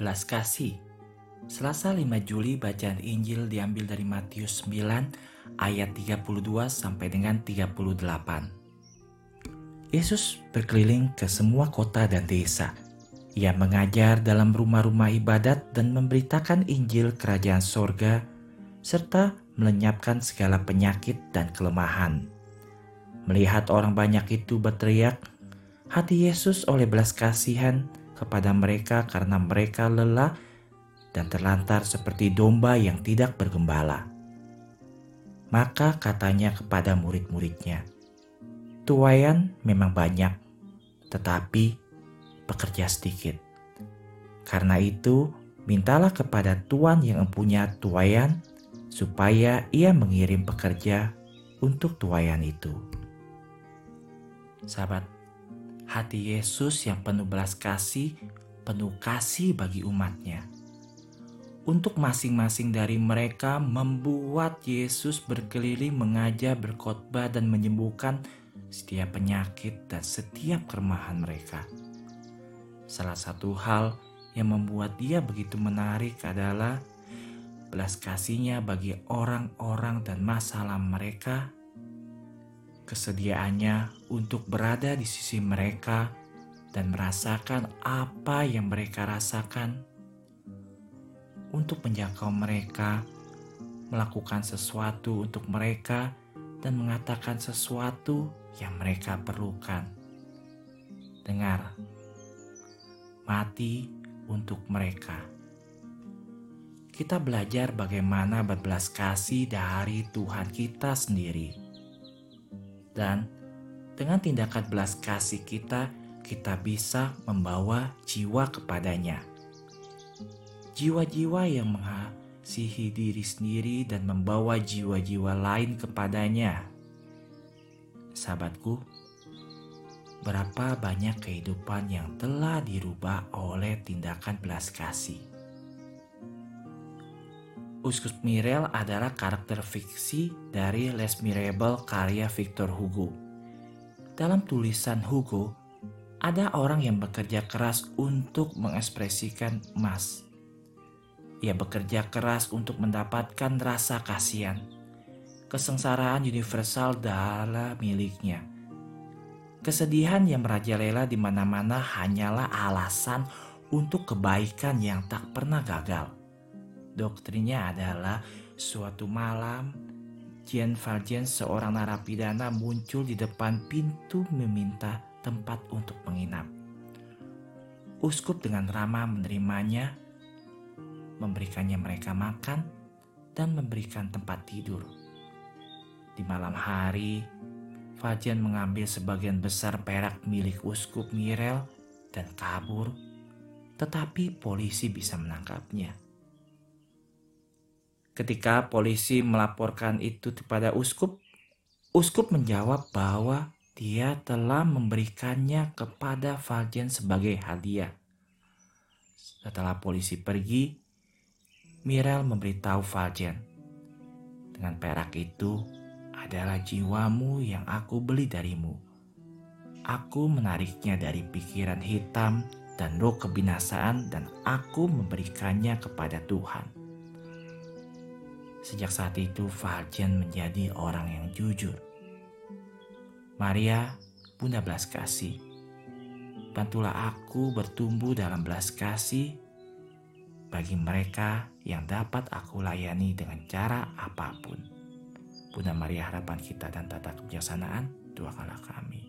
Belas kasih. Selasa 5 Juli bacaan Injil diambil dari Matius 9 ayat 32 sampai dengan 38. Yesus berkeliling ke semua kota dan desa. Ia mengajar dalam rumah-rumah ibadat dan memberitakan Injil kerajaan sorga serta melenyapkan segala penyakit dan kelemahan. Melihat orang banyak itu berteriak, hati Yesus oleh belas kasihan kepada mereka karena mereka lelah dan terlantar seperti domba yang tidak bergembala. Maka katanya kepada murid-muridnya, Tuayan memang banyak, tetapi pekerja sedikit. Karena itu, mintalah kepada Tuhan yang mempunyai tuayan, supaya ia mengirim pekerja untuk tuayan itu. Sahabat, hati Yesus yang penuh belas kasih, penuh kasih bagi umatnya. Untuk masing-masing dari mereka membuat Yesus berkeliling mengajar, berkhotbah dan menyembuhkan setiap penyakit dan setiap kelemahan mereka. Salah satu hal yang membuat dia begitu menarik adalah belas kasihnya bagi orang-orang dan masalah mereka kesediaannya untuk berada di sisi mereka dan merasakan apa yang mereka rasakan, untuk menjangkau mereka, melakukan sesuatu untuk mereka, dan mengatakan sesuatu yang mereka perlukan. Dengar, mati untuk mereka. Kita belajar bagaimana berbelas kasih dari Tuhan kita sendiri dan dengan tindakan belas kasih kita, kita bisa membawa jiwa kepadanya. Jiwa-jiwa yang mengasihi diri sendiri dan membawa jiwa-jiwa lain kepadanya. Sahabatku, berapa banyak kehidupan yang telah dirubah oleh tindakan belas kasih. Uskup Mirel adalah karakter fiksi dari Les Miserables karya Victor Hugo. Dalam tulisan Hugo, ada orang yang bekerja keras untuk mengekspresikan emas. Ia bekerja keras untuk mendapatkan rasa kasihan, kesengsaraan universal dalam miliknya. Kesedihan yang merajalela di mana-mana hanyalah alasan untuk kebaikan yang tak pernah gagal Doktrinnya adalah suatu malam Jean Valjean seorang narapidana muncul di depan pintu meminta tempat untuk menginap. Uskup dengan ramah menerimanya, memberikannya mereka makan, dan memberikan tempat tidur. Di malam hari, Valjean mengambil sebagian besar perak milik Uskup Mirel dan kabur, tetapi polisi bisa menangkapnya. Ketika polisi melaporkan itu kepada uskup, uskup menjawab bahwa dia telah memberikannya kepada Valjen sebagai hadiah. Setelah polisi pergi, Mirel memberitahu Valjen, dengan perak itu adalah jiwamu yang aku beli darimu. Aku menariknya dari pikiran hitam dan roh kebinasaan dan aku memberikannya kepada Tuhan. Sejak saat itu Valjen menjadi orang yang jujur. Maria, Bunda belas kasih. Bantulah aku bertumbuh dalam belas kasih bagi mereka yang dapat aku layani dengan cara apa pun. Bunda Maria harapan kita dan tata kebijaksanaan, doakanlah kami.